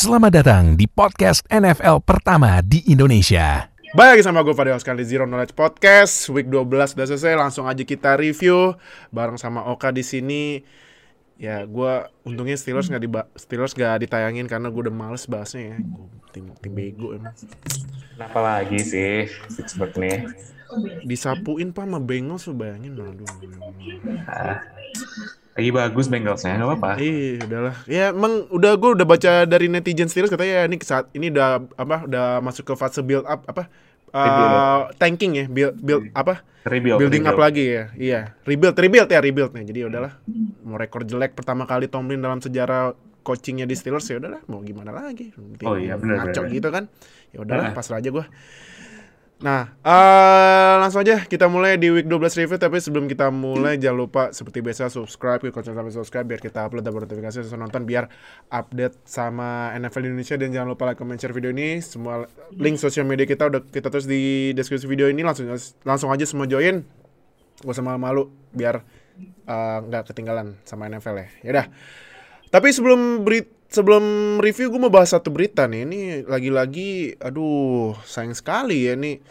Selamat datang di podcast NFL pertama di Indonesia. Baik lagi sama gue Fadil Oscar di Zero Knowledge Podcast. Week 12 udah selesai, langsung aja kita review bareng sama Oka di sini. Ya, gue untungnya Steelers nggak di Steelers gak ditayangin karena gue udah males bahasnya ya. Gua tim tim bego emang. Kenapa lagi sih Pittsburgh nih? Disapuin pak sama Bengals bayangin aduh. Ah, lagi bagus Bengalsnya, nggak apa-apa. Iya, udahlah. Ya emang udah gue udah baca dari netizen Steelers katanya ya ini saat ini udah apa udah masuk ke fase build up apa uh, Rebuild. tanking ya build build apa Rebuild, building up rebuild. lagi ya iya rebuild rebuild ya rebuild nih jadi udahlah mau rekor jelek pertama kali Tomlin dalam sejarah coachingnya di Steelers ya udahlah mau gimana lagi Oh iya, benar, ngaco gitu kan ya udahlah Nah. pasrah aja gua Nah, eh, langsung aja kita mulai di week 12 review tapi sebelum kita mulai jangan lupa seperti biasa subscribe klik lonceng sampai subscribe biar kita upload dan notifikasi sesuai nonton biar update sama NFL Indonesia dan jangan lupa like comment share video ini semua link sosial media kita udah kita terus di deskripsi video ini langsung langsung aja semua join gak usah malu-malu biar eh, nggak ketinggalan sama NFL ya. Yaudah. Tapi sebelum beri sebelum review gue mau bahas satu berita nih. Ini lagi-lagi aduh sayang sekali ya nih.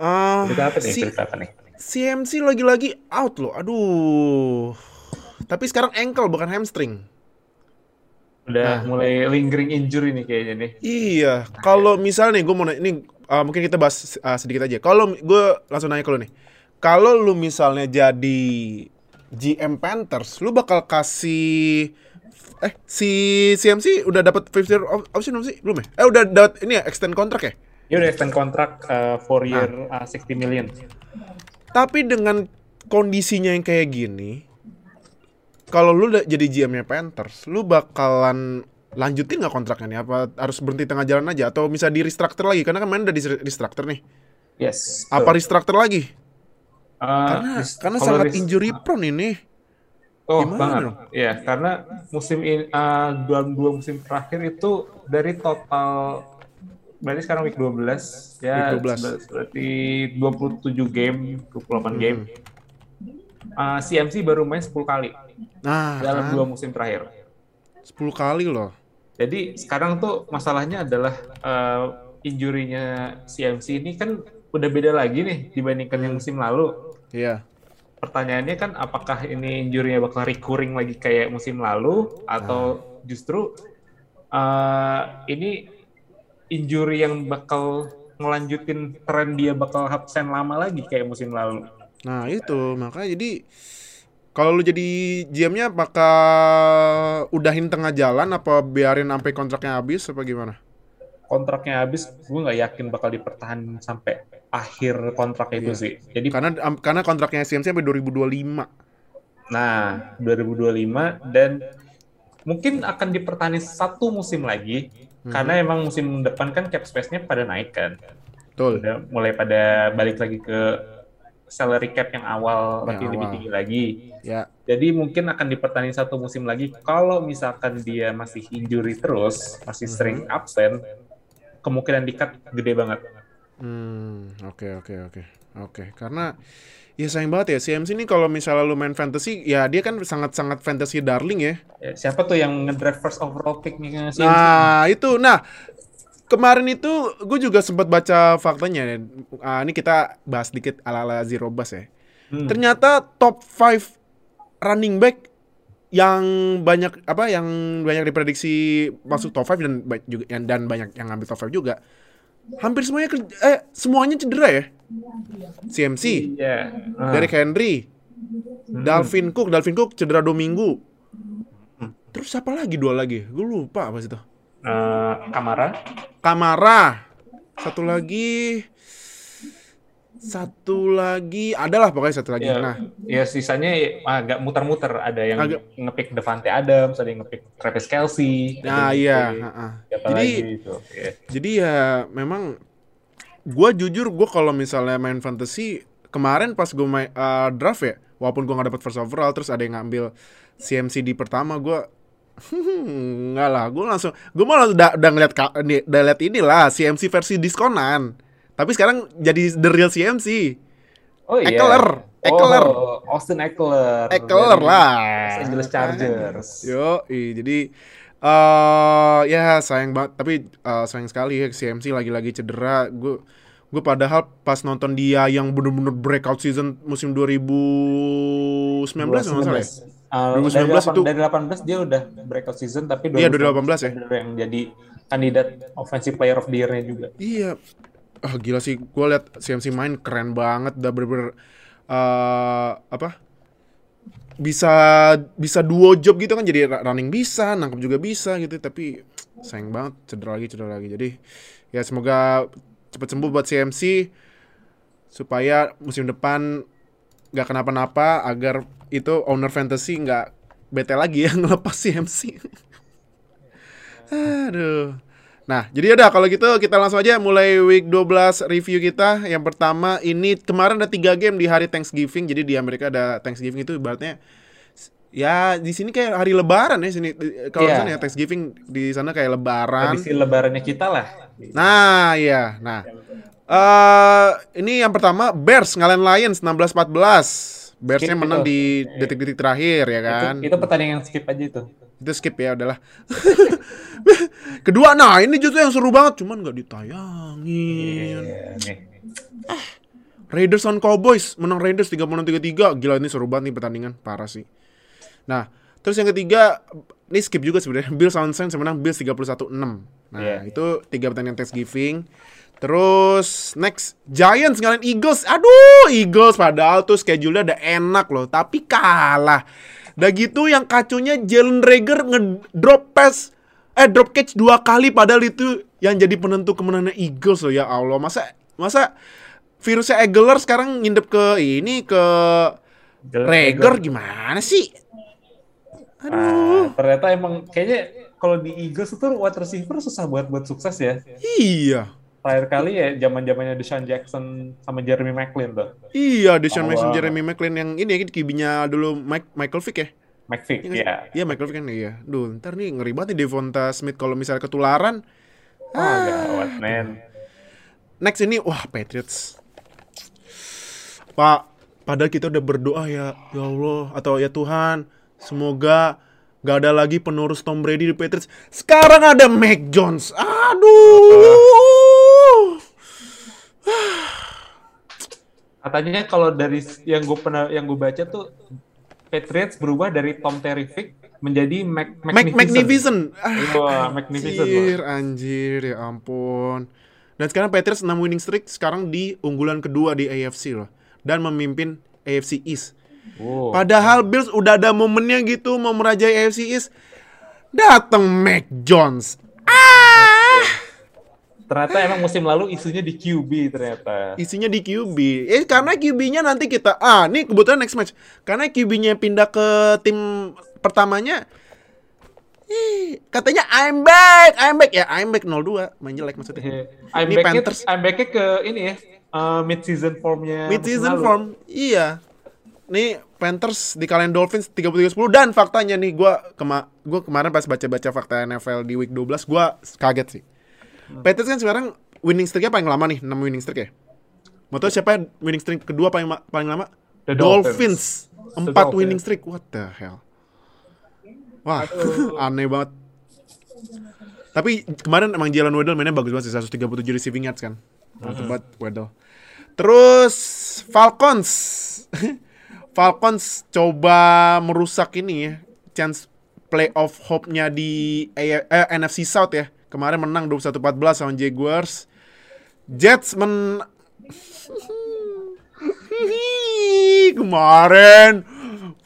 Ah, Berita apa nih? si Berita apa nih? CMC lagi-lagi out loh. Aduh. Tapi sekarang ankle bukan hamstring. Udah Nah. mulai lingering injury nih kayaknya nih. Iya, kalau misalnya nih gue mau nanya, ini uh, mungkin kita bahas uh, sedikit aja. Kalau gue langsung nanya ke lu nih, kalau lu misalnya jadi GM Panthers, lu bakal kasih eh si CMC udah dapat fifth year op- option belum sih? Belum ya? Eh udah dapat ini ya extend kontrak ya? Dia udah extend kontrak uh, 4 year uh, 60 million. Tapi dengan kondisinya yang kayak gini, kalau lu udah jadi GM-nya Panthers, lu bakalan lanjutin nggak kontraknya nih? Apa harus berhenti tengah jalan aja? Atau bisa di restructure lagi? Karena kan main udah di restructure nih. Yes. Apa betul. restructure lagi? Uh, Karena karena sangat injury prone ini. Oh, Gimana banget. dong? Iya, karena musim ini uh, dua, dua musim terakhir itu dari total berarti sekarang week 12 ya Week 12. ber- berarti 27 game, 28 game. Hmm. Uh, CMC baru main 10 kali Nah, dalam kan, dua musim terakhir. 10 kali loh. Jadi sekarang tuh masalahnya adalah uh, injury-nya CMC ini kan udah beda lagi nih dibandingkan yang musim lalu. Iya. Pertanyaannya kan apakah ini injury-nya bakal recurring lagi kayak musim lalu atau justru uh, ini injury yang bakal ngelanjutin tren dia bakal absen lama lagi kayak musim lalu. Nah, itu makanya jadi kalau lu jadi GM-nya apakah udahin tengah jalan apa biarin sampai kontraknya habis apa gimana? Kontraknya habis, gue nggak yakin bakal dipertahankan sampai akhir kontrak itu Iya. sih. Jadi Karena karena kontraknya CMC sampai 2025. Nah, 2025 dan mungkin akan dipertahankan satu musim lagi Mhm. karena emang musim depan kan cap space-nya pada naik kan. Betul. Udah mulai pada balik lagi ke salary cap yang awal Yang tapi lebih awal. tinggi lagi. Ya. Jadi mungkin akan dipertahankan satu musim lagi kalau misalkan dia masih injury terus, masih Mhm. sering absen, kemungkinan di cut gede banget. Hmm, oke oke oke. Oke, karena ya sayang banget ya CMC ini kalau misalnya lu main fantasy, ya dia kan sangat-sangat fantasy darling ya. Ya, siapa tuh yang nge-draft first overall pick-nya CMC? Nah, itu. Nah, kemarin itu gue juga sempat baca faktanya. Ah, ini kita bahas dikit ala-ala Zero Bus ya. Hmm. Ternyata top 5 running back yang banyak apa yang banyak diprediksi masuk top 5 dan juga yang- dan banyak yang ngambil top 5 juga. Hampir semuanya ker- eh semuanya cedera ya. CMC, Iya. Ah. Derrick Henry, Dalvin Cook, Dalvin Cook cedera dua minggu. Terus siapa lagi dua lagi? Gue lupa apa itu. Eh, Kamara. Kamara. Satu lagi satu lagi adalah pokoknya satu lagi. Ya, Nah, ya sisanya agak muter-muter. Ada yang Agak- ngepick Devante Adams, ada yang ngepick Travis Kelsey. nah iya. Siapa Jadi itu? Ya. jadi ya memang gua jujur gua kalau misalnya main fantasy kemarin pas gue main uh, draft ya, walaupun gua nggak dapet first overall terus ada yang ngambil CMC di pertama gua Enggak lah, gue langsung, gue malah udah, udah ngeliat, udah liat inilah CMC versi diskonan. Tapi sekarang jadi the real CMC. Oh iya. Eckler, Eckler. Oh, Austin Eckler. Eckler lah. Los Angeles Chargers. Yo, jadi eh ya sayang banget, tapi eh, sayang sekali ya CMC lagi-lagi cedera. Gue gue padahal pas nonton dia yang bener-bener breakout season musim 2019 kalau nggak salah ya. Uh, 2019 dari, 8, itu- dari 18 dia udah breakout season tapi Iya, 2018 ya. yang jadi kandidat offensive player of the year-nya juga. Iya. Ah gila sih, gue liat CMC main keren banget, udah bener-bener eh, apa? Bisa bisa duo job gitu kan, jadi running bisa, nangkep juga bisa gitu, tapi sayang banget cedera lagi, cedera lagi. Jadi ya semoga cepet sembuh buat CMC supaya musim depan nggak kenapa-napa agar itu owner fantasy nggak bete lagi ya ngelepas CMC. Aduh. Nah, jadi udah kalau gitu kita langsung aja mulai week 12 review kita. Yang pertama ini kemarin ada tiga game di hari Thanksgiving. Jadi di Amerika ada Thanksgiving itu ibaratnya ya di sini kayak hari lebaran ya sini kalau sana ya Thanksgiving di sana kayak lebaran. Habis lebarannya kita lah. Nah, iya. Nah. eh ini yang pertama Bears ngalahin Lions 16-14. Bearsnya menang itu. di detik-detik terakhir ya kan. Itu, itu pertandingan skip aja itu. Itu skip ya udahlah. Kedua, nah ini justru yang seru banget, cuman nggak ditayangin. Iya, nih. Raiders on Cowboys menang Raiders 36-33. Gila ini seru banget nih pertandingan, parah sih. Nah, terus yang ketiga ini skip juga sebenarnya. Bills on Saints menang Bills 31-6. Nah, Iya. itu tiga pertandingan Thanksgiving. Terus next Giants ngalahin Eagles. Aduh, Eagles padahal tuh schedule-nya udah enak loh, tapi kalah. Udah gitu yang kacunya Jalen Rager ngedrop pass eh drop catch dua kali padahal itu yang jadi penentu kemenangan Eagles loh ya Allah. Masa masa virusnya Eagler sekarang ngindep ke ini ke Rager gimana sih? Aduh. Ah, ternyata emang kayaknya kalau di Eagles itu wide receiver susah buat buat sukses ya. Iya. Terakhir kali ya zaman zamannya Deshaun Jackson sama Jeremy McLean tuh. Iya, Deshaun Mason, Awal. Jeremy McLean yang ini ya kibinya dulu Mike, Michael Vick ya? McVick Iya nggak sih? ya. Iya Michael Vick kan iya. Duh, ntar nih ngeri banget nih Devonta Smith kalau misalnya ketularan. Oh, gawat men. Next ini wah Patriots. Pak, padahal kita udah berdoa ya, ya Allah atau ya Tuhan, semoga gak ada lagi penerus Tom Brady di Patriots. Sekarang ada Mac Jones. Aduh. Katanya kalau dari yang gue pernah yang gue baca tuh Patriots berubah dari Tom Terrific menjadi Mac Mac Magnificent. Magnificent. Ah, Wah, Magnificent. Anjir, loh. anjir, ya ampun. Dan sekarang Patriots 6 winning streak sekarang di unggulan kedua di AFC loh. Dan memimpin AFC East. Wow. Padahal Bills udah ada momennya gitu mau merajai AFC East. Datang Mac Jones. Ternyata emang musim lalu isunya di QB ternyata. Isinya di QB. Eh karena QB-nya nanti kita ah nih kebetulan next match. Karena QB-nya pindah ke tim pertamanya eh, katanya I'm back, I'm back ya, I'm back 02 main jelek maksudnya. I'm Ini back Panthers. I'm back ke ini ya uh, mid season formnya. Mid season form. Iya. Nih Panthers di Dolphins 33-10 dan faktanya nih gua kema gua kemarin pas baca-baca fakta NFL di week 12 gua kaget sih. Hmm. Panthers kan sekarang winning streak-nya paling lama nih, 6 winning streak ya. Mau tau siapa yang winning streak kedua paling paling lama? The Dolphins. Dolphins. 4 The winning Dolphins. streak. What the hell? Wah, aneh banget. Tapi kemarin emang Jalen Waddle mainnya bagus banget sih, 137 receiving yards kan. Mantap banget Waddle. Terus Falcons. Falcons coba merusak ini ya, chance playoff hope-nya di A- eh, NFC South ya. Kemarin menang 21-14 sama Jaguars. Jets men kemarin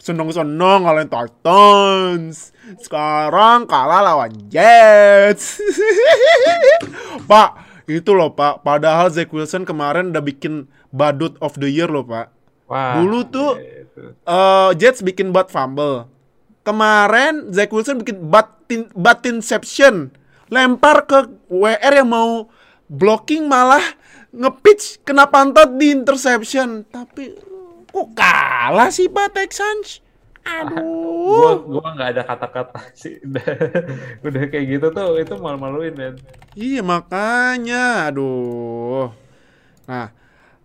seneng-seneng ngalahin Titans. Sekarang kalah lawan Jets. Pak, itu loh Pak. Padahal Zach Wilson kemarin udah bikin badut of the year loh Pak. Wah, Dulu tuh eh, Jets bikin bat fumble. Kemarin Zach Wilson bikin batin batinception. Lempar ke WR yang mau blocking malah nge-pitch kena pantat di interception. Tapi kok kalah sih Pak Texans? gua Aduh. gua nggak ada kata-kata sih udah udah kayak gitu tuh itu malu-maluin men Iya makanya, aduh. Nah,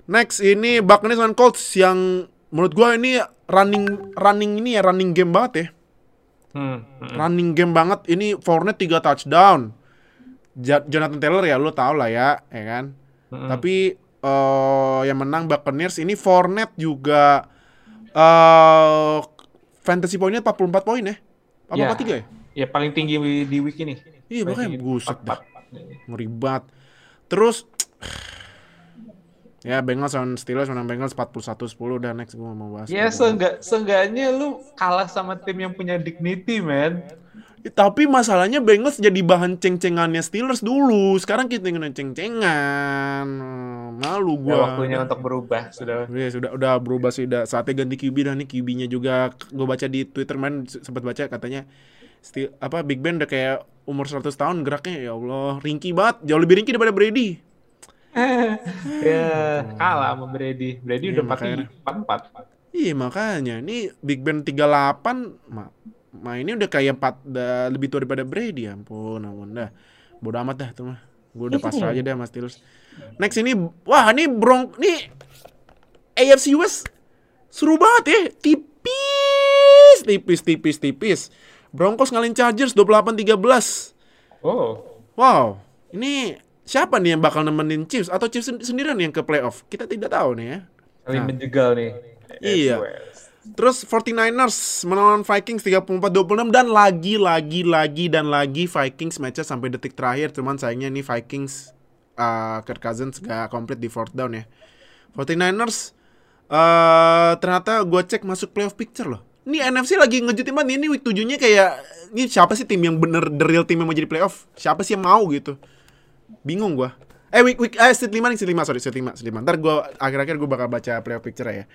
next ini Buccaneers lawan Colts yang menurut gua ini running running ini ya running game banget ya. Hmm, hmm. Running game banget. Ini Fournette 3 touchdown. Jonathan Taylor ya lu tau lah ya, ya kan. Mm-mm. Tapi eh yang menang Buccaneers ini Fournette juga eh fantasy poinnya 44 poin ya. Apa Ya. 43 ya? Ya paling tinggi di week ini. Iya, makanya buset dah. 44. Ngeri banget. Terus ya Bengals lawan Steelers menang Bengals 41-10 udah next gue mau bahas. Ya seenggak, seenggaknya lu kalah sama tim yang punya dignity, man. Tapi masalahnya Bengals jadi bahan ceng-cengannya Steelers dulu. Sekarang kita kena ceng-cengan. Malu Ya, gua. waktunya untuk berubah sudah. Iya sudah udah berubah sih udah saatnya ganti QB dan nih QB-nya juga gue baca di Twitter man sempat baca katanya Steel, apa Big Ben udah kayak umur 100 tahun geraknya ya Allah ringkih banget jauh lebih ringkih daripada Brady ya, kalah sama Brady. Brady Iya, udah makanya. 44. iya makanya ini Big Ben 38 ma, ma ini udah kayak 4 udah lebih tua daripada Brady ya ampun ampun dah. Bodo amat dah tuh mah. Gue udah pasrah aja deh sama Steelers. Next ini wah ini Bronc nih AFC West seru banget ya. Tipis tipis tipis tipis. Broncos ngalahin Chargers 28-13 Oh, wow. Ini siapa nih yang bakal nemenin Chiefs? Atau Chiefs sen- sendirian yang ke playoff? Kita tidak tahu nih ya. Saling Nah. menjegal nih. Iya. West. Terus 49ers melawan Vikings 34-26 dan lagi lagi lagi dan lagi Vikings matchnya sampai detik terakhir cuman sayangnya nih Vikings uh, Kirk Cousins gak komplit di fourth down ya. 49ers eh ternyata gue cek masuk playoff picture loh. Ini NFC lagi ngejutin banget ini week 7-nya kayak ini siapa sih tim yang bener the real tim yang mau jadi playoff? Siapa sih yang mau gitu? Bingung gua. Eh week week eh seat 5 nih seat 5 sorry seat 5 seat 5. Ntar gua akhir-akhir gua bakal baca playoff picture ya.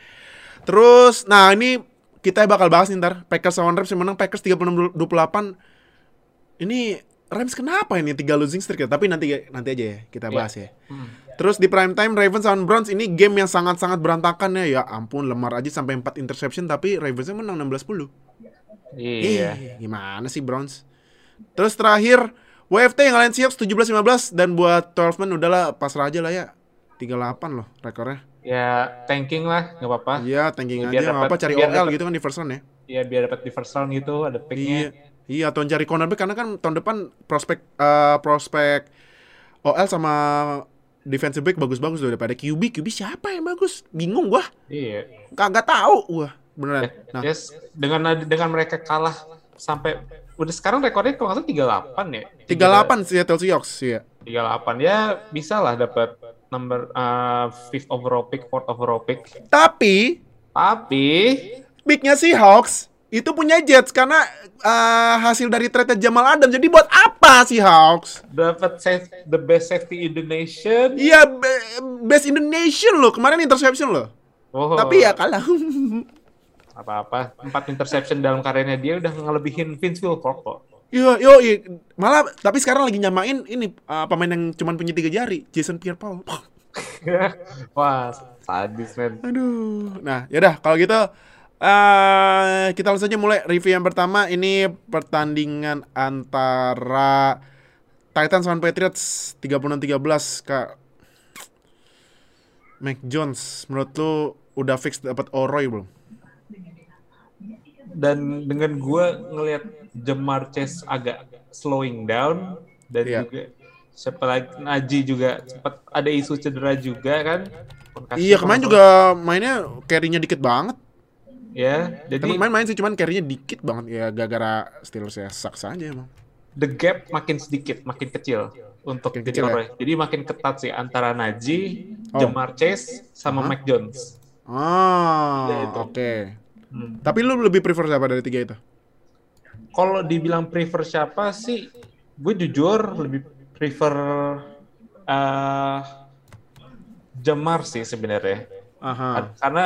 Terus, nah ini kita bakal bahas nih ntar. Packers lawan Rams yang menang Packers 36-28. Ini Rams kenapa ini tiga losing streak ya? Tapi nanti nanti aja ya kita Iya. bahas ya. Hmm. Terus di prime time Ravens lawan Browns ini game yang sangat-sangat berantakan ya. Ya ampun, lemar aja sampai 4 interception tapi Ravensnya menang 16-10. Iya. Ih, gimana sih Browns? Terus terakhir WFT yang ngalahin Seahawks 17-15 dan buat 12 man udahlah pasrah aja lah ya. 38 loh rekornya. Ya tanking lah, nggak apa-apa. Iya, tanking Ya, biar aja nggak apa cari OL dapat- gitu kan di first round ya. Ya biar dapat di first round gitu, ada Iya. picknya. Iya, atau cari cornerback karena kan tahun depan prospek eh, prospek OL sama defensive back bagus-bagus loh daripada QB. QB siapa yang bagus? Bingung gua. Iya. Kagak tahu gua. Beneran. Nah, Yes, dengan dengan mereka kalah sampai udah sekarang rekornya kalau nggak salah 38 ya. 38 Seattle Seahawks ya. 38 ya bisa lah dapat number uh, fifth overall pick, fourth overall pick. Tapi Tapi picknya Seahawks itu punya Jets karena eh, hasil dari trade Jamal Adams. Jadi buat apa Seahawks? dapat safe, the best safety in the nation. Iya, be- best in the nation loh. Kemarin interception loh. Oh, Tapi ya kalah. apa-apa. Empat interception dalam karirnya dia udah ngelebihin Vince Wilfork kok. Yo, yo, i- malah tapi sekarang lagi nyamain ini uh, pemain yang cuman punya tiga jari, Jason Pierre-Paul. Wah, sadis men. Aduh. Nah, yaudah kalau gitu eh kita langsung aja mulai review yang pertama. Ini pertandingan antara Titans lawan Patriots 36-13 Kak. Mac Jones, menurut lu udah fix dapat Oroy belum? Dan dengan gua ngelihat Jamar Chase agak slowing down dan Iya. juga siapa lagi Naji juga sempat ada isu cedera juga kan. Konkasi Iya, kemarin juga mainnya carry-nya dikit banget. ya. Jadi Temen main main sih cuman carry-nya dikit banget ya gara-gara Steelers ya sucks aja emang. the gap makin sedikit, makin kecil untuk Makin jadi kecil ya? Jadi makin ketat sih antara Naji, Oh. Jamar Chase, sama Aha. Mac Jones. Ah, Iya, itu. Hmm. Tapi lu lebih prefer siapa dari tiga itu? Kalau dibilang prefer siapa sih, gue jujur lebih prefer eh Jamar sih sebenarnya. Aha. Karena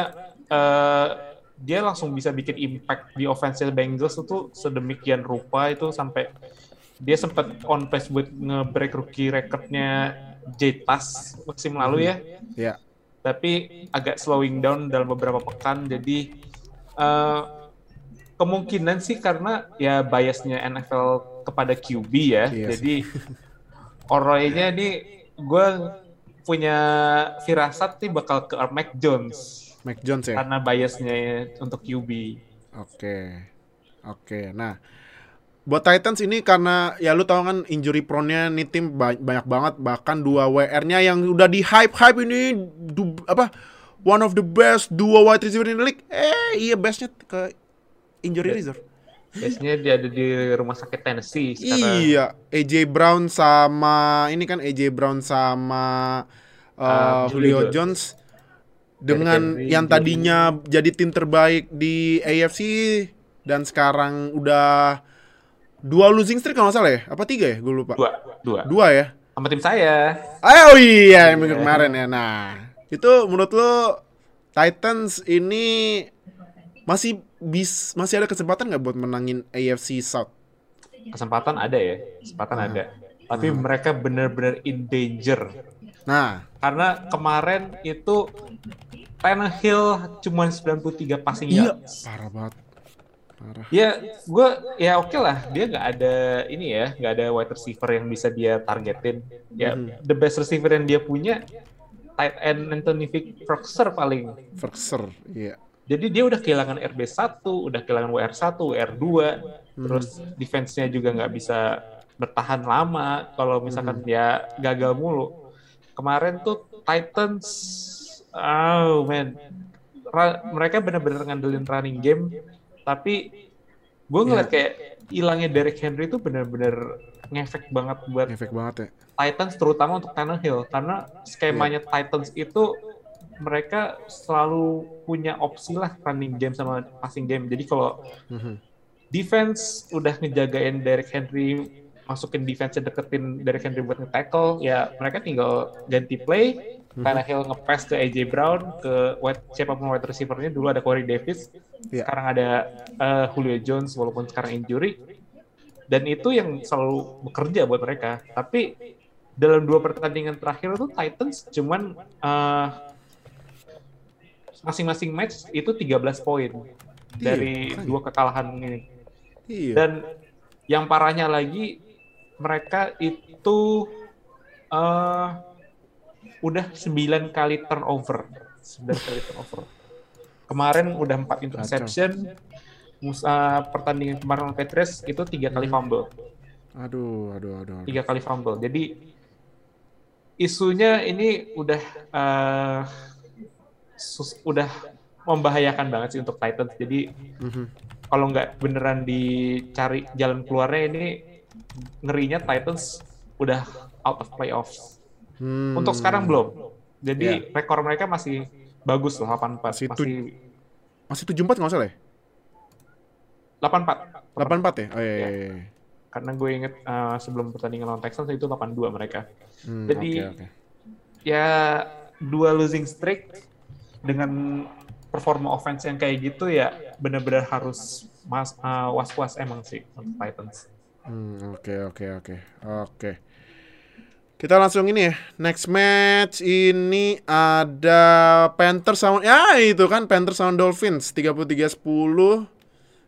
eh, dia langsung bisa bikin impact di offensive Bengals itu sedemikian rupa itu sampai dia sempat on pace buat nge-break rookie recordnya Jetas musim lalu ya. Ya. Tapi agak slowing down dalam beberapa pekan. Jadi eh, kemungkinan sih karena ya biasnya NFL kepada QB ya. Iya Jadi Oroynya nih gue punya firasat nih bakal ke Mac Jones Mac Jones ya. karena biasnya untuk QB. Oke. Oke, nah buat Titans ini karena ya lu tau kan injury prone-nya nih tim ba- banyak banget bahkan dua WR-nya yang udah di hype-hype ini du- apa one of the best dua wide receiver in the league. Eh, iya bestnya ke injury reserve. Biasanya dia ada di rumah sakit Tennessee sekarang. Iya, AJ Brown sama ini kan AJ Brown sama uh, Ah, Julio Jones dengan Henry, yang tadinya jadi tim terbaik di AFC dan sekarang udah dua losing streak kalau nggak salah ya? Apa tiga ya? Gue lupa. Dua, dua. Dua ya? Sama tim saya. Ah, Oh iya, yang minggu kemarin ya. Nah, itu menurut lo Titans ini masih bis masih ada kesempatan nggak buat menangin AFC South? Kesempatan ada ya, kesempatan ada. Tapi mereka benar-benar in danger. Nah, Karena kemarin itu Tannehill cuma 93 passing iya, yards. parah banget. Parah. Ya, gue ya oke lah. Dia nggak ada ini ya, nggak ada wide receiver yang bisa dia targetin. Ya, Mhm. the best receiver yang dia punya tight end Anthony Firkser paling. Verser, iya. Jadi dia udah kehilangan RB1, udah kehilangan WR1, WR2, terus defense-nya juga nggak bisa bertahan lama. Kalau misalkan dia gagal mulu. Kemarin tuh Titans, oh man, Ra- mereka benar-benar ngandelin running game, tapi gue ngeliat kayak hilangnya Derrick Henry itu benar-benar ngefek banget buat Efek banget ya. Titans terutama untuk Tannehill karena skemanya Titans itu mereka selalu punya opsi lah running game sama passing game. Jadi kalau Mhm. defense udah ngejagain Derrick Henry, masukin defense deketin Derrick Henry buat nge-tackle, ya mereka tinggal ganti play. Tannehill nge-pass ke AJ Brown, ke wide, siapa pun wide receiver-nya. Dulu ada Corey Davis, Iya. sekarang ada eh, Julio Jones walaupun sekarang injury. Dan itu yang selalu bekerja buat mereka. Tapi dalam dua pertandingan terakhir itu Titans cuman eh, masing-masing match itu 13 poin dari makanya. dua kekalahan ini. Iya. Dan yang parahnya lagi mereka itu eh udah 9 kali turnover. 9 kali turnover. Kemarin udah 4 interception. Musa pertandingan kemarin lawan Patriots itu tiga kali fumble. Aduh, aduh, aduh. aduh. Tiga kali fumble. Jadi isunya ini udah eh, sus- udah membahayakan banget sih untuk Titans. Jadi Mhm. kalau nggak beneran dicari jalan keluarnya ini ngerinya Titans udah out of playoffs. Hmm. Untuk sekarang belum. Jadi rekor mereka masih bagus loh 84. Masih Masih, tu- Masih 74 nggak salah ya? 84. 84 ya? Oh iya, iya, iya. Karena gue inget eh, sebelum pertandingan lawan Texans itu 82 mereka. Hmm, Jadi oke, oke. ya dua losing streak dengan performa offense yang kayak gitu ya benar-benar harus mas eh, was-was emang sih untuk Titans. Hmm, oke, oke, oke. Oke. Kita langsung ini ya. Next match ini ada Panthers sama ya itu kan Panthers sama Dolphins 33-10.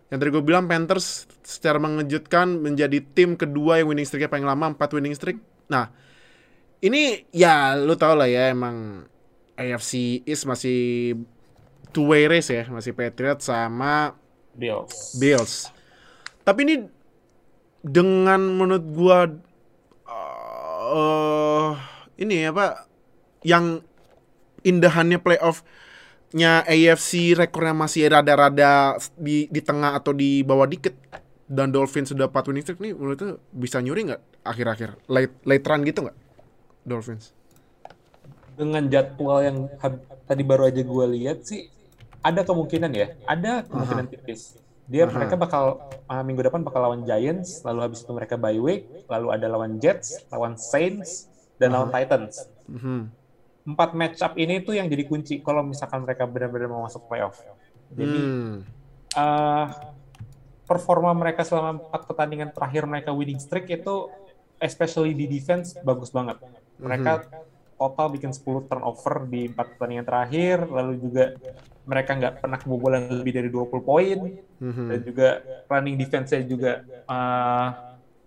Yang tadi gue bilang Panthers secara mengejutkan menjadi tim kedua yang winning streaknya paling lama 4 winning streak. Nah, ini ya lu tau lah ya emang AFC East masih two way race ya, masih Patriots sama Bills. Bills. Tapi ini dengan menurut gua eh ini apa yang indahannya playoff-nya AFC rekornya masih rada-rada di di tengah atau di bawah dikit dan Dolphins sudah 4 winning streak nih menurut tuh bisa nyuri nggak akhir-akhir late late run gitu nggak Dolphins? Dengan jadwal yang tadi baru aja gue lihat sih ada kemungkinan ya, ada kemungkinan tipis. Dia Aha. mereka bakal uh, minggu depan bakal lawan Giants, lalu habis itu mereka bye week, lalu ada lawan Jets, lawan Saints, dan lawan Titans. Mhm. Empat match up ini tuh yang jadi kunci kalau misalkan mereka benar-benar mau masuk playoff. Jadi Hmm. uh, performa mereka selama empat pertandingan terakhir mereka winning streak itu especially di defense bagus banget. Mereka total bikin 10 turnover di empat pertandingan terakhir, lalu juga mereka nggak pernah kebobolan lebih dari 20 poin, Mhm. dan juga running defense-nya juga uh,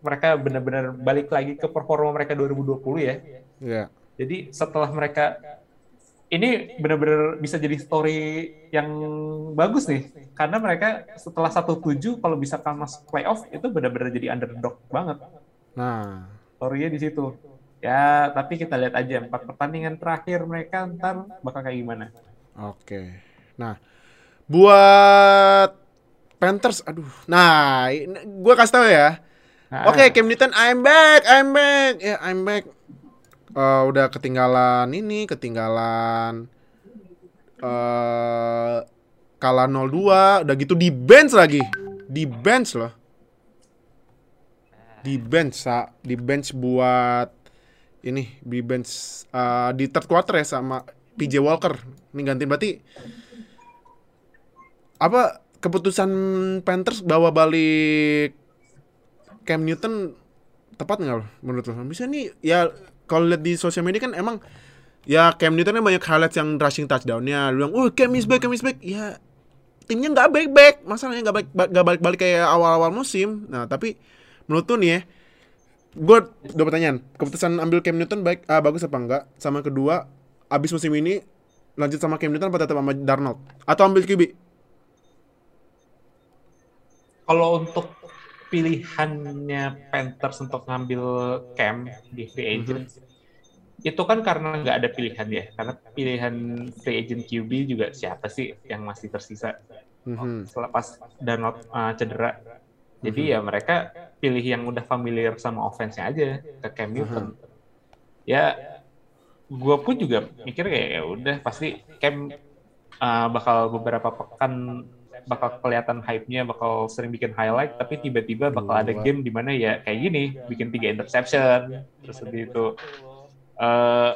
mereka benar-benar balik lagi ke performa mereka 2020 ya. Ya. Jadi setelah mereka ini benar-benar bisa jadi story yang bagus nih karena mereka setelah satu tujuh kalau bisa kan masuk playoff itu benar-benar jadi underdog banget Nah, story-nya di situ ya tapi kita lihat aja empat pertandingan terakhir mereka ntar bakal kayak gimana oke. Nah, buat Panthers, aduh. Nah, gua kasih tahu ya. Nah, Oke, Cam Newton, I'm back, I'm back, ya I'm back. Eh, udah ketinggalan ini, ketinggalan eh kalah 0-2, udah gitu di bench lagi, di bench loh, di bench, sa, di bench buat ini, di bench eh, di third quarter ya sama PJ Walker, ini gantiin berarti apa keputusan Panthers bawa balik Cam Newton tepat nggak menurut lo? Bisa nih ya kalau lihat di sosial media kan emang ya Cam Newton kan banyak highlights yang rushing touchdownnya. Lu bilang, oh Cam is back, Cam is back. Ya timnya nggak baik-baik, masalahnya nggak baik nggak balik-balik kayak awal-awal musim. Nah tapi menurut tuh nih ya, gue dua pertanyaan. Keputusan ambil Cam Newton baik, ah, bagus apa enggak? Sama kedua, abis musim ini lanjut sama Cam Newton apa tetap sama Darnold? Atau ambil QB? kalau untuk pilihannya Panthers untuk ngambil Cam di free agent itu kan karena nggak ada pilihan ya. Karena pilihan free agent QB juga siapa sih yang masih tersisa? Mhm. selepas Darnold uh, cedera. Jadi ya mereka pilih yang udah familiar sama offense-nya aja ke Cam Newton. Ya gue pun juga mikir kayak ya udah pasti Cam uh, bakal beberapa pekan bakal kelihatan hype-nya bakal sering bikin highlight tapi tiba-tiba bakal ada Dua. game di mana ya kayak gini bikin tiga interception terus habis itu eh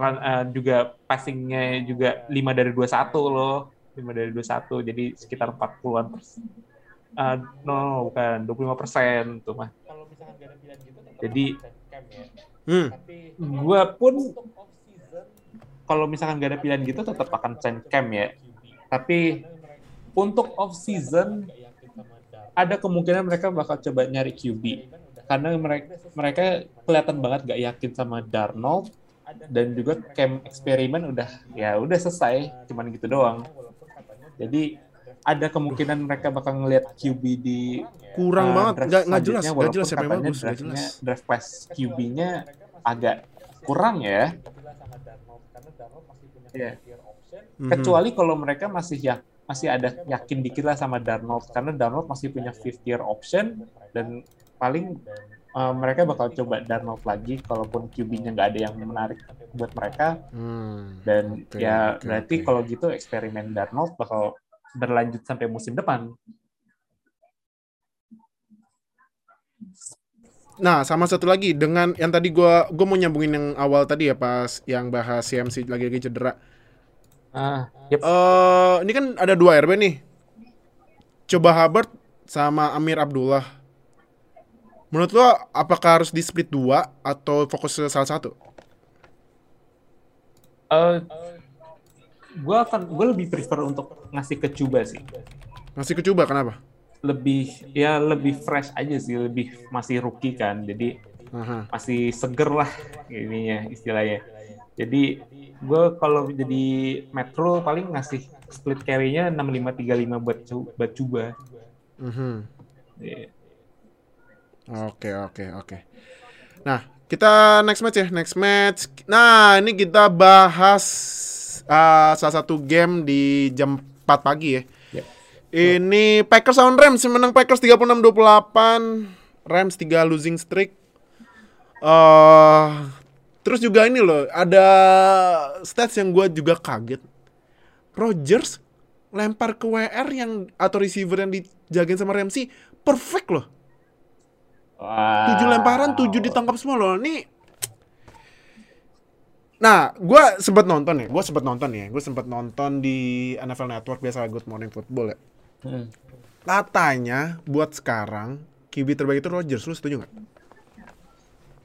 lan- eh, juga passingnya juga 5 dari 21 loh. 5 dari 21 jadi sekitar 40-an persen. Eh, no bukan 25 persen tuh mah. Jadi Hmm. gue pun kalau misalkan gak ada pilihan gitu tetap akan sign Cam ya tapi untuk off season ada kemungkinan mereka bakal coba nyari QB karena mereka mereka kelihatan banget gak yakin sama Darnold dan juga Cam eksperimen udah ya udah selesai cuman gitu doang jadi ada kemungkinan mereka bakal ngelihat QB di Kurang uh, banget, nggak nggak jelas, nggak walaupun jelas siapa yang katanya bagus, nggak draftnya- jelas. draft class QB-nya agak kurang ya. Iya. Mhm. Kecuali kalau mereka masih ya masih ada yakin dikit lah sama Darnold karena Darnold masih punya fifth year option dan paling uh, mereka bakal coba Darnold lagi kalaupun QB-nya nggak ada yang menarik buat mereka Hmm. dan Oke, ya oke, berarti oke. kalau gitu eksperimen Darnold bakal berlanjut sampai musim depan. Nah, sama satu lagi dengan yang tadi gua gua mau nyambungin yang awal tadi ya pas yang bahas CMC lagi-lagi cedera. Ah, yep. Eh, ini kan ada dua RB nih. Coba Hubbard sama Amir Abdullah. Menurut lo apakah harus di split dua atau fokus ke salah satu? Eh, gue akan gue lebih prefer untuk ngasih ke Cuba sih Masih ke coba kenapa? lebih ya lebih fresh aja sih lebih masih rookie kan jadi Aha. masih seger lah ininya istilahnya jadi gue kalau jadi Metro paling ngasih split carry-nya 6535 buat buat Cuba Mhm. Iya. Oke, oke, oke. Nah, kita next match ya, next match. Nah, ini kita bahas uh, salah satu game di jam 4 pagi ya. Yep. Ini Packers lawan Rams, menang Packers 36-28. Rams 3 losing streak. Eh, terus juga ini loh, ada stats yang gue juga kaget. Rodgers lempar ke WR yang atau receiver yang dijagain sama Ramsey perfect loh. Tujuh lemparan, tujuh ditangkap semua loh. Nih. Nah, gue sempat nonton ya. Gue sempat nonton ya. Gue sempat nonton di NFL Network biasa Good Morning Football ya. Hmm. Katanya buat sekarang QB terbaik itu Rodgers. Lu setuju nggak?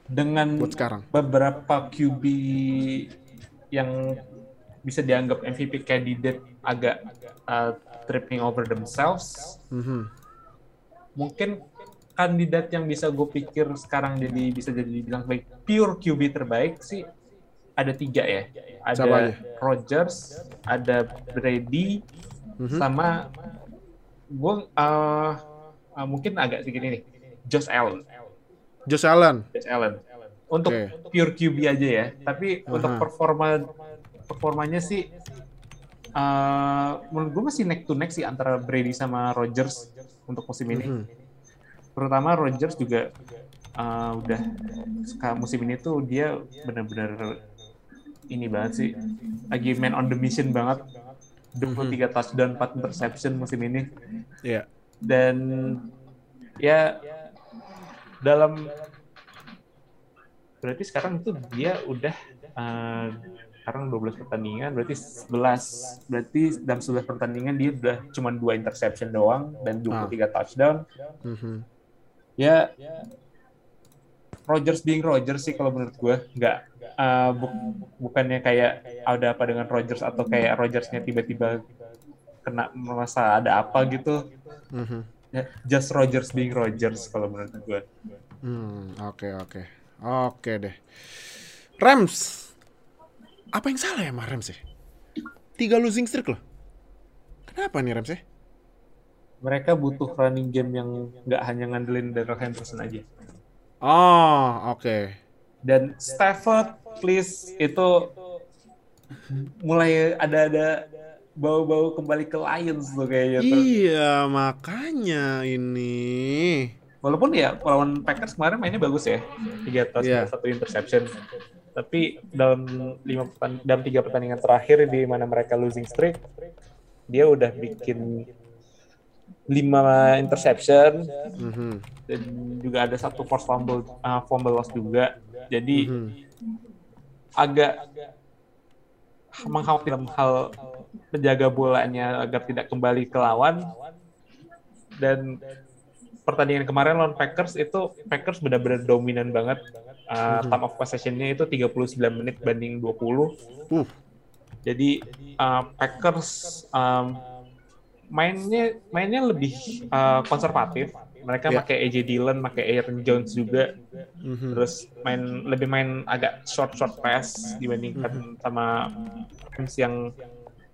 Dengan Buat sekarang. beberapa QB yang bisa dianggap MVP candidate agak uh, tripping over themselves Mhm. mungkin kandidat yang bisa gue pikir sekarang jadi bisa jadi dibilang baik pure QB terbaik sih ada tiga ya. Ada Siapa aja? Rogers, ada Brady, Mhm. sama gue uh, uh, mungkin agak sedikit ini, Josh Allen. Josh Allen. Josh Allen. Untuk Oke. pure QB aja ya. Tapi untuk Aha. performa performanya sih uh, menurut gue masih neck to neck sih antara Brady sama Rodgers untuk musim ini. Mhm. Terutama Rodgers juga uh, udah musim ini tuh dia benar-benar ini banget sih. Lagi man on the mission banget. 23 touchdown, 4 interception musim ini Iya. dan ya dalam berarti sekarang itu dia udah eh, sekarang 12 pertandingan berarti 11 berarti dalam 11 pertandingan dia udah cuma dua interception doang dan 23 touchdown Mhm. ya Rodgers being Rodgers sih kalau menurut gue nggak eh, bu- bukannya kayak ada apa dengan Rodgers atau kayak Rodgersnya tiba-tiba kena merasa ada apa gitu Mhm. Ya, just Rogers being Rogers kalau menurut gue. Hmm, oke oke. Oke deh. Rams. Apa yang salah ya sama Rams ya? Tiga losing streak loh. Kenapa nih Rams ya? Mereka butuh running game yang nggak hanya ngandelin Darrell Henderson aja. Oh, oke. Dan Stafford, please itu mulai ada-ada bau-bau kembali ke Lions tuh kayaknya. tuh. Iya, makanya ini. Walaupun ya lawan Packers kemarin mainnya bagus ya, tiga touchdown Iya. satu interception. Tapi dalam lima dalam tiga pertandingan terakhir di mana mereka losing streak, dia udah bikin lima interception Mhm. dan juga ada satu force fumble uh, fumble loss juga. Jadi Mhm. agak mengkhawatirkan hal menjaga bolanya agar tidak kembali ke lawan. Dan pertandingan kemarin lawan Packers itu Packers benar-benar dominan banget. Uh, time of possession-nya itu 39 menit banding 20 Uh. jadi uh, Packers um, mainnya mainnya lebih uh, konservatif. Mereka Ya. pakai AJ Dillon pakai Aaron Jones juga. Mhm. terus main lebih main agak short short pass dibandingkan sama Rams yang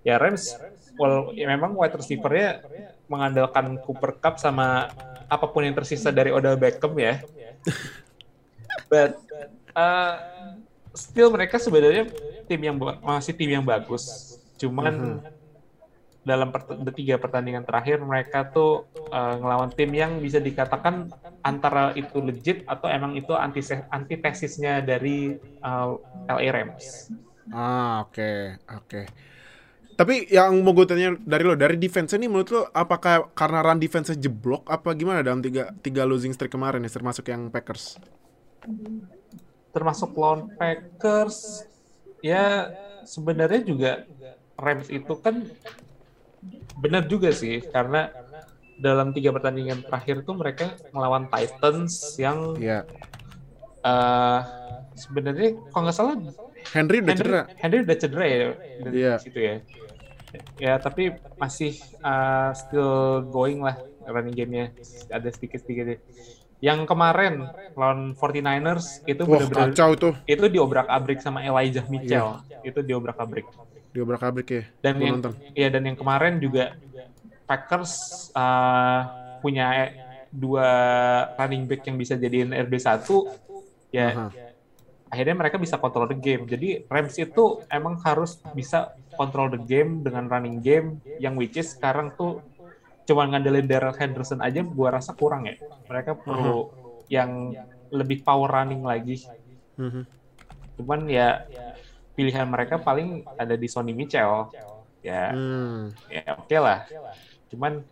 ya Rams well ya memang wide receiver-nya mengandalkan Cooper Cup sama apa pun yang tersisa dari Odell Beckham ya but uh, still mereka sebenarnya tim yang masih tim yang bagus cuman dalam pert- tiga pertandingan terakhir mereka tuh uh, ngelawan tim yang bisa dikatakan antara itu legit atau emang itu anti antitesisnya dari uh, LA Rams. Ah, oke, oke. Tapi yang mau gue tanya dari lo, dari defense ini menurut lo apakah karena run defense jeblok apa gimana dalam tiga, tiga losing streak kemarin ya termasuk yang Packers? Termasuk lawan Packers ya sebenarnya juga Rams itu kan benar juga sih karena dalam tiga pertandingan terakhir tuh mereka melawan Titans yang Iya. uh, sebenarnya kalau nggak salah Henry udah Henry, cedera. Henry udah cedera ya dari Iya. situ ya. Ya tapi masih uh, still going lah running game-nya ada sedikit-sedikit. deh. Yang kemarin lawan 49ers itu benar-benar kacau tuh. itu diobrak-abrik sama Elijah Mitchell. Itu diobrak-abrik. Dia abrik ya. Dan yang nonton. ya dan yang kemarin juga Packers uh, punya dua running back yang bisa jadiin RB1 ya Aha. akhirnya mereka bisa kontrol the game. Jadi Rams itu emang harus bisa kontrol the game dengan running game yang which is sekarang tuh cuma ngandelin Darrell Henderson aja gua rasa kurang ya. Mereka perlu yang lebih power running lagi. Mhm. Cuman ya pilihan mereka paling ada di Sonny Mitchell. Ya, Hmm. ya oke lah. Cuman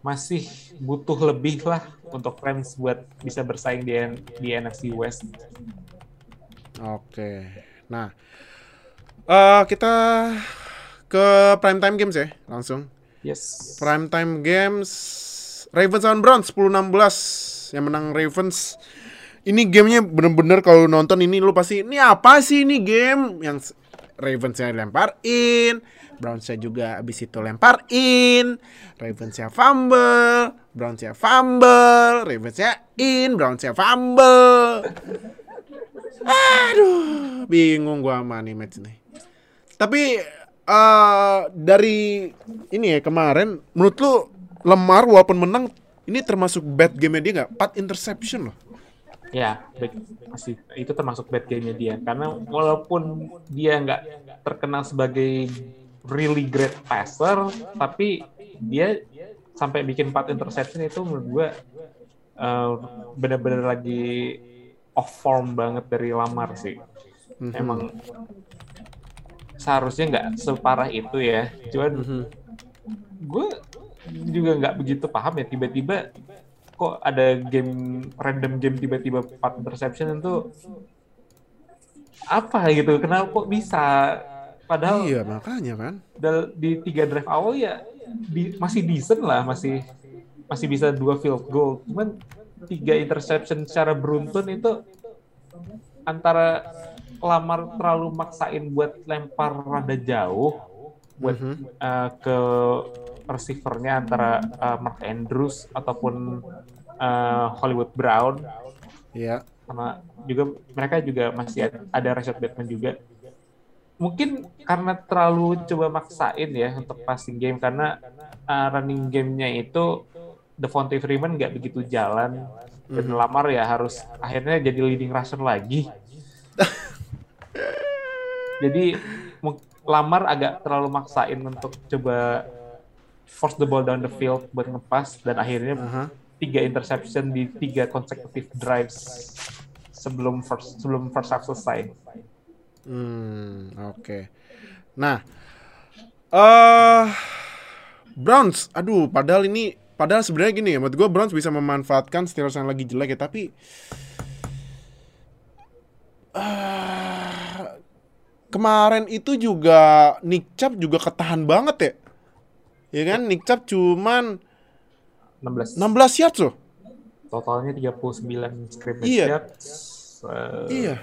masih butuh lebih lah untuk Rams buat bisa bersaing di, di NFC West. Oke. Nah, eh kita ke primetime games ya, langsung. Yes. Primetime games Ravens lawan Browns 10-16 yang menang Ravens. Ini gamenya bener-bener kalau nonton ini lu pasti ini apa sih ini game yang s- Ravensnya lempar in, Brownsnya juga abis itu lempar in, Ravensnya fumble, Brownsnya fumble, Ravensnya in, Brownsnya fumble. Aduh, bingung gua sama nih match nih. Tapi eh dari ini ya kemarin menurut lu Lemar walaupun menang ini termasuk bad game dia nggak? 4 interception loh. Ya, masih itu termasuk bad game-nya dia. Karena walaupun dia nggak terkenal sebagai really great passer, tapi dia sampai bikin 4 interception itu menurut gua uh, benar-benar lagi off form banget dari Lamar sih. Mhm. Emang seharusnya nggak separah itu ya. Cuman Mhm. gue juga nggak begitu paham ya tiba-tiba kok ada game random game tiba-tiba 4 interception itu apa gitu kenapa kok bisa padahal Iya makanya kan. di tiga drive awal ya di- masih decent lah masih masih bisa dua field goal cuman tiga interception secara beruntun itu antara lamar terlalu maksain buat lempar rada jauh buat Mhm. uh, ke receivernya antara uh, Mark Andrews ataupun uh, Hollywood Brown. Iya. sama juga mereka juga masih ada, Rashad Bateman juga. Mungkin karena terlalu coba maksain ya untuk passing game karena uh, running gamenya itu Devontae Freeman nggak begitu jalan. Dan Lamar ya harus akhirnya jadi leading rusher lagi jadi Lamar agak terlalu maksain untuk coba force the ball down the field buat ngepas dan akhirnya Aha. tiga interception di tiga consecutive drives sebelum first sebelum first half selesai. Hmm, oke. Nah, eh Browns, aduh, padahal ini, padahal sebenarnya gini ya, menurut gue Browns bisa memanfaatkan Steelers yang lagi jelek ya, tapi eh, kemarin itu juga Nick Chubb juga ketahan banget ya, ya kan? Nick Chubb cuman 16 16 yards loh. totalnya 39 scrimmage Iya. yards. Eh, Iya.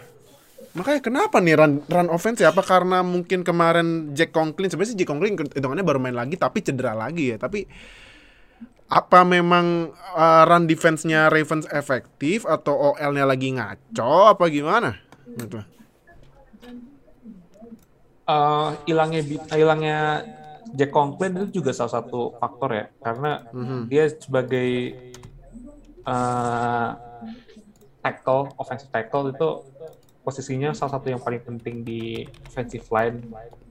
Makanya kenapa nih run, run offense ya? Apa karena mungkin kemarin Jack Conklin sebenarnya sih Jack Conklin hitungannya baru main lagi tapi cedera lagi ya. Tapi apa memang uh, run defense-nya Ravens efektif atau OL-nya lagi ngaco apa gimana? Gitu. eh, hilangnya bi- eh, hilangnya Jack Conklin itu juga salah satu faktor ya karena Mhm. dia sebagai eh, tackle offensive tackle itu posisinya salah satu yang paling penting di offensive line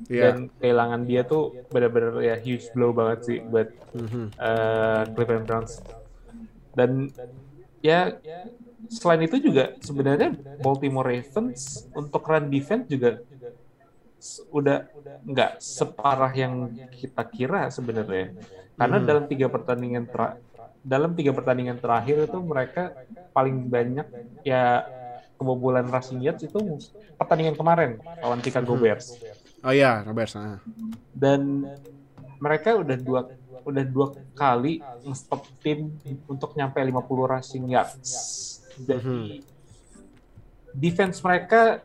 Iya. dan kehilangan dia tuh benar-benar ya huge blow banget sih buat Mhm. eh, Cleveland Browns dan ya selain itu juga sebenarnya Baltimore Ravens untuk run defense juga udah nggak separah yang kita kira sebenarnya karena dalam tiga pertandingan dalam tiga pertandingan terakhir itu mereka paling banyak ya kebobolan rushing yards itu pertandingan kemarin lawan Chicago Bears Oh iya, Roberts. ah. dan mereka udah dua udah dua kali nge-stop tim untuk nyampe 50 rushing yards. Jadi defense mereka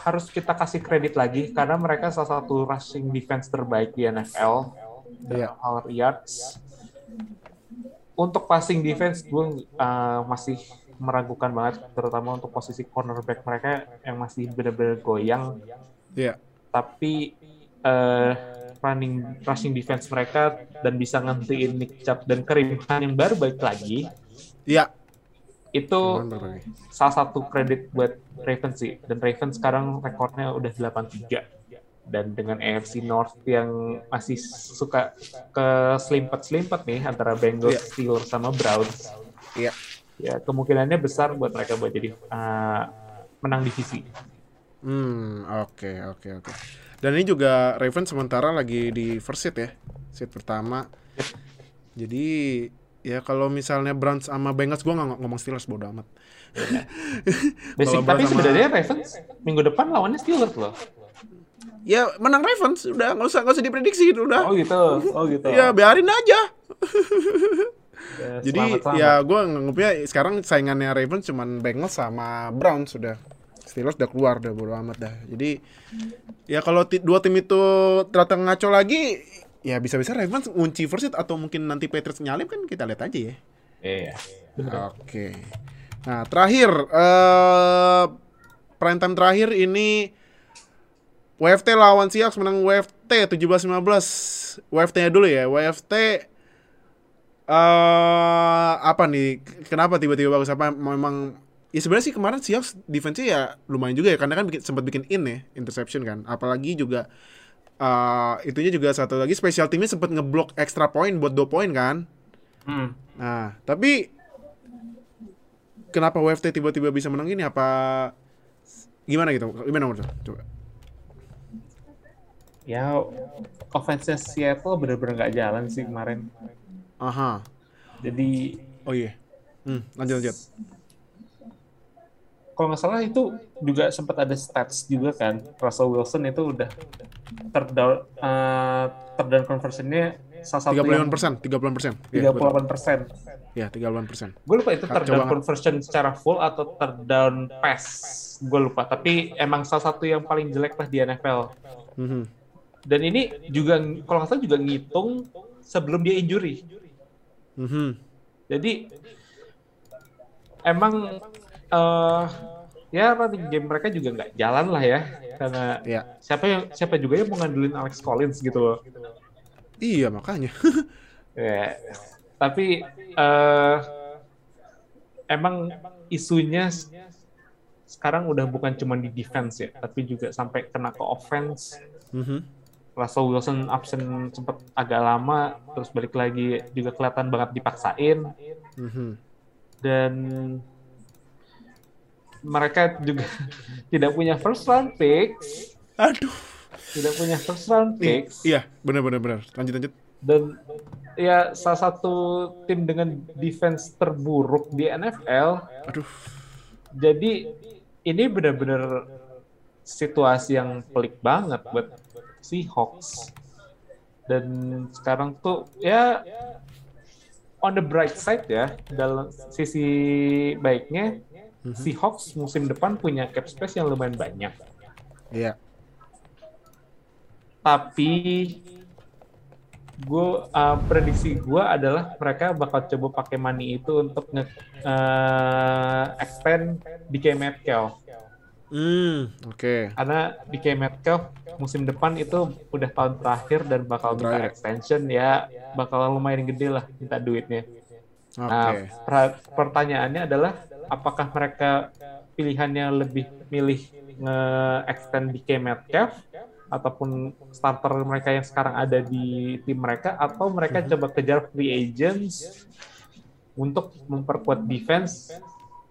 harus kita kasih kredit lagi karena mereka salah satu rushing defense terbaik di NFL dalam hal yards. Untuk passing defense gue uh, masih meragukan banget terutama untuk posisi cornerback mereka yang masih benar-benar goyang Iya. tapi eh, running rushing defense mereka dan bisa ngentiin Nick Chubb dan Kareem Hunt yang baru balik lagi Iya. Itu salah satu kredit buat Ravens sih dan Ravens sekarang rekornya udah 8-3 dan dengan AFC North yang masih suka ke selimpet-selimpet nih antara Bengals, Iya. Steelers sama Browns Iya. ya kemungkinannya besar buat mereka buat jadi eh, menang divisi Hmm, oke oke oke. Dan ini juga Ravens sementara lagi di first seat ya, seat pertama. Jadi ya kalau misalnya Browns sama Bengals gua nggak ngomong Steelers bodo amat. Basic, Kalau tapi sama- sebenarnya Ravens minggu depan lawannya Steelers loh Ya menang Ravens udah nggak usah nggak usah diprediksi itu udah. Oh gitu, oh gitu. Ya biarin aja. Ya, Jadi selamat, selamat. ya gua nganggepnya sekarang saingannya Ravens cuman Bengals sama Browns sudah. Steelers udah keluar udah bodo amat dah. Jadi ya kalau dua tim itu ternyata ngaco lagi ya bisa-bisa Ravens ngunci first seat atau mungkin nanti Patriots nyalip kan kita lihat aja ya. Iya. Oke. Nah, terakhir eh prime time terakhir ini WFT lawan Seahawks menang WFT 17-15. WFT-nya dulu ya. WFT eh apa nih? Kenapa tiba-tiba bagus apa memang ya sebenarnya sih kemarin Seahawks defense-nya ya lumayan juga ya karena kan bikin, sempat bikin in ya interception kan. Apalagi juga eh itunya juga satu lagi special teamnya sempat ngeblok extra point buat 2 poin kan. Hmm. Nah, tapi kenapa WFT tiba-tiba bisa menang ini? Apa gimana gitu? Gimana menurut? Coba. Ya, offense Seattle bener-bener nggak jalan sih kemarin. Aha. Jadi Oh iya. Hmm, lanjut lanjut. Kalau nggak salah itu juga sempat ada stats juga kan. Russell Wilson itu udah terdown uh, terdown conversionnya salah satu yang 35 persen, 30 persen. Iya, 38 persen. Ya, 38 persen. Gue lupa itu terdown conversion secara full atau terdown pass. Gue lupa. Tapi emang salah satu yang paling jelek lah di NFL. Mhm. Dan ini juga kalau nggak salah juga ngitung sebelum dia injury. Mhm. Jadi emang eh ya running game mereka juga nggak jalan lah ya karena Ya. siapa yang siapa juga yang mau ngandelin Alex Collins gitu loh. Iya, makanya. Ya, tapi eh emang isunya sekarang udah bukan cuma di defense ya, tapi juga sampai kena ke offense. Mhm. Russell Wilson absen sempat agak lama, terus balik lagi juga kelihatan banget dipaksain. Mhm. dan mereka juga tidak punya first round picks, Aduh. tidak punya first round picks, iya, benar benar benar. Lanjut lanjut. dan ya salah satu tim dengan defense terburuk di NFL. Aduh. Jadi ini benar-benar situasi yang pelik banget buat Seahawks. Dan sekarang tuh ya on the bright side ya dalam sisi baiknya Seahawks musim depan punya cap space yang lumayan banyak. Iya. Tapi gue prediksi gue adalah mereka bakal coba pakai money itu untuk nge eh, extend DK Metcalf Hmm, oke. karena DK Metcalf musim depan itu udah tahun terakhir dan bakal minta Terakhir. extension ya bakal lumayan gede lah minta duitnya. Oke. Nah, pra- pertanyaannya adalah apakah mereka pilihannya lebih milih nge-extend DK Metcalf ataupun starter mereka yang sekarang ada di tim mereka atau mereka coba kejar free agents untuk memperkuat defense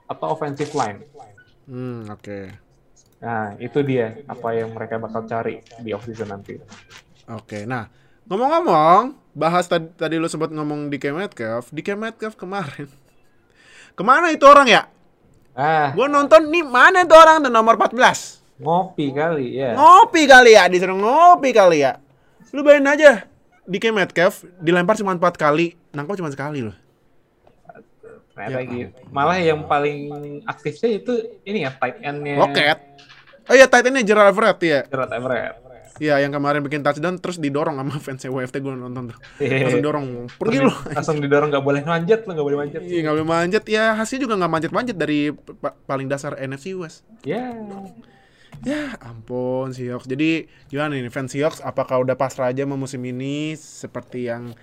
atau offensive line. Hmm, oke. Nah, itu dia apa yang mereka bakal cari di offseason nanti. Oke, nah ngomong-ngomong, bahas tadi, tadi lu sempat ngomong di Metcalf, di Metcalf kemarin. Ke mana itu orang ya? Ah, Gua nonton nih mana itu orang tuh nomor 14? ngopi kali ya. Ngopi kali ya, disuruh ngopi kali ya. Lu bayangin aja, di Metcalf dilempar cuma 4 kali, nangkep cuma sekali loh. Ternyata Ya gitu. Malah yang paling aktifnya itu ini ya tight end-nya Loket. Oh iya, tight end-nya Gerald Everett ya. Gerard Everett. Iya, yang kemarin bikin touchdown terus didorong sama fans WFT gue nonton tuh. Hehehe. Langsung dorong, pergi lu. Langsung didorong nggak boleh manjat lo nggak boleh manjat. Iya, nggak boleh manjat. Ya, hasilnya juga nggak manjat-manjat dari pa- paling dasar NFC West. Ya. Ya ampun Seahawks. Jadi gimana nih fans Seahawks? Apakah udah pasrah aja sama musim ini seperti yang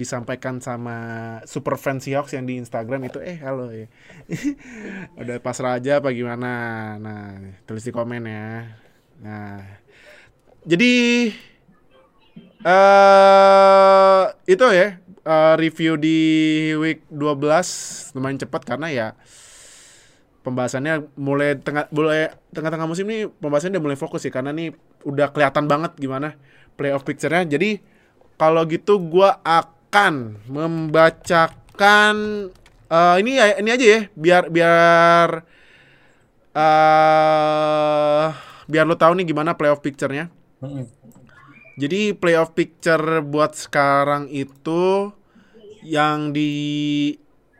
disampaikan sama super fans Seahawks yang di Instagram itu eh halo ya. udah pasrah aja apa gimana? Nah, tulis di komen ya. Nah. Jadi eh itu ya eh, review di week 12 lumayan cepat karena ya pembahasannya mulai tengah mulai tengah-tengah musim ini pembahasannya udah mulai fokus ya karena nih udah kelihatan banget gimana playoff picture-nya. Jadi kalau gitu gua akan membacakan eh, ini ya ini aja ya biar biar eh biar lo tahu nih gimana playoff picture-nya. Jadi playoff picture buat sekarang itu yang di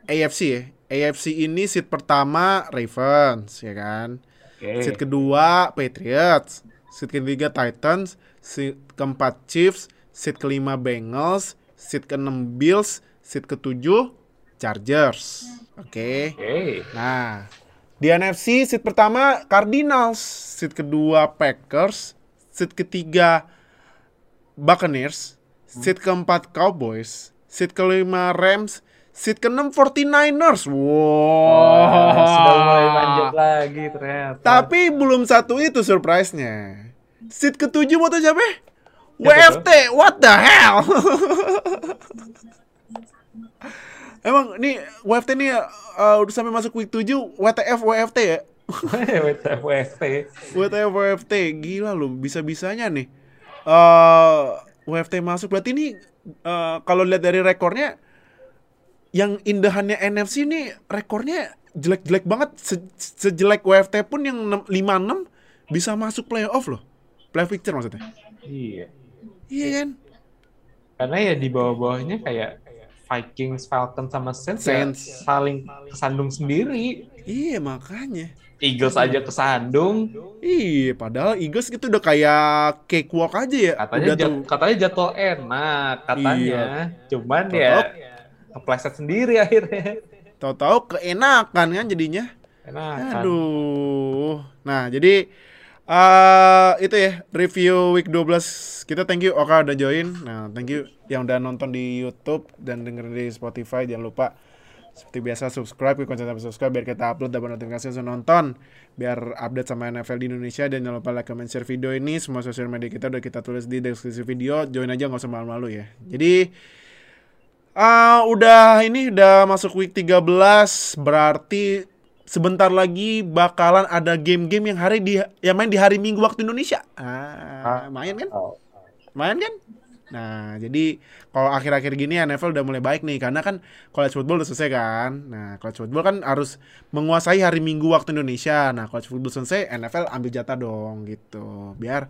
AFC ya. AFC ini seat pertama Ravens ya kan. Oke. Seat kedua Patriots, seat ketiga Titans, seat keempat Chiefs, seat kelima Bengals, seat keenam Bills, seat ketujuh Chargers. Oke. Oke. Nah, di NFC seat pertama Cardinals, seat kedua Packers, seat ketiga Buccaneers, seat keempat Cowboys, seat kelima Rams, seat keenam 49ers. Wow. Wah, sudah mulai lanjut lagi ternyata. Tapi belum satu itu surprise-nya. Seat ketujuh mau siapa? Siapa WFT, what the hell? Emang nih WFT nih uh, udah sampai masuk week 7 WTF WFT ya? WTF WFT. WTF WFT gila lu bisa-bisanya nih. Uh, WFT masuk berarti ini uh, kalau lihat dari rekornya yang indahannya NFC nih rekornya jelek-jelek banget Se- sejelek WFT pun yang 6 5-6 bisa masuk playoff loh. Playoff picture maksudnya. Iya. Iya kan? Karena ya di bawah-bawahnya kayak Vikings, Falcons sama Saints, ya Saints. saling kesandung sendiri. Iya makanya. Eagles aja kesandung. Iya, padahal Eagles itu udah kayak cakewalk aja ya. Katanya udah jad- tuh. katanya jadwal enak katanya. Iya. Cuman Tahu-tahu- ya kepleset sendiri akhirnya. Tahu-tahu keenakan kan jadinya. Enak. Aduh. Nah, jadi eh itu ya review week 12 kita thank you Oka udah join. Nah, thank you yang udah nonton di YouTube dan dengerin di Spotify. Jangan lupa seperti biasa subscribe, konsen sampai subscribe biar kita upload dapat notifikasi langsung nonton biar update sama NFL di Indonesia dan jangan lupa like, comment, share video ini semua sosial media kita udah kita tulis di deskripsi video join aja nggak usah malu-malu ya jadi Ah, udah ini udah masuk week 13 berarti sebentar lagi bakalan ada game-game yang hari di yang main di hari Minggu waktu Indonesia. Ah, main kan? Oh. Main kan? Nah, jadi kalau akhir-akhir gini NFL udah mulai baik nih karena kan college football udah selesai kan. Nah, college football kan harus menguasai hari Minggu waktu Indonesia. Nah, college football selesai, NFL ambil jatah dong gitu. Biar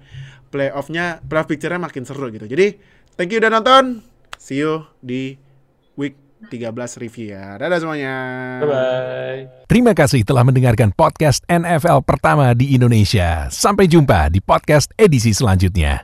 playoff-nya, playoff picture-nya makin seru gitu. Jadi, thank you udah nonton. See you di week 13 review ya. Dadah semuanya. Bye-bye. Terima kasih telah mendengarkan podcast NFL pertama di Indonesia. Sampai jumpa di podcast edisi selanjutnya.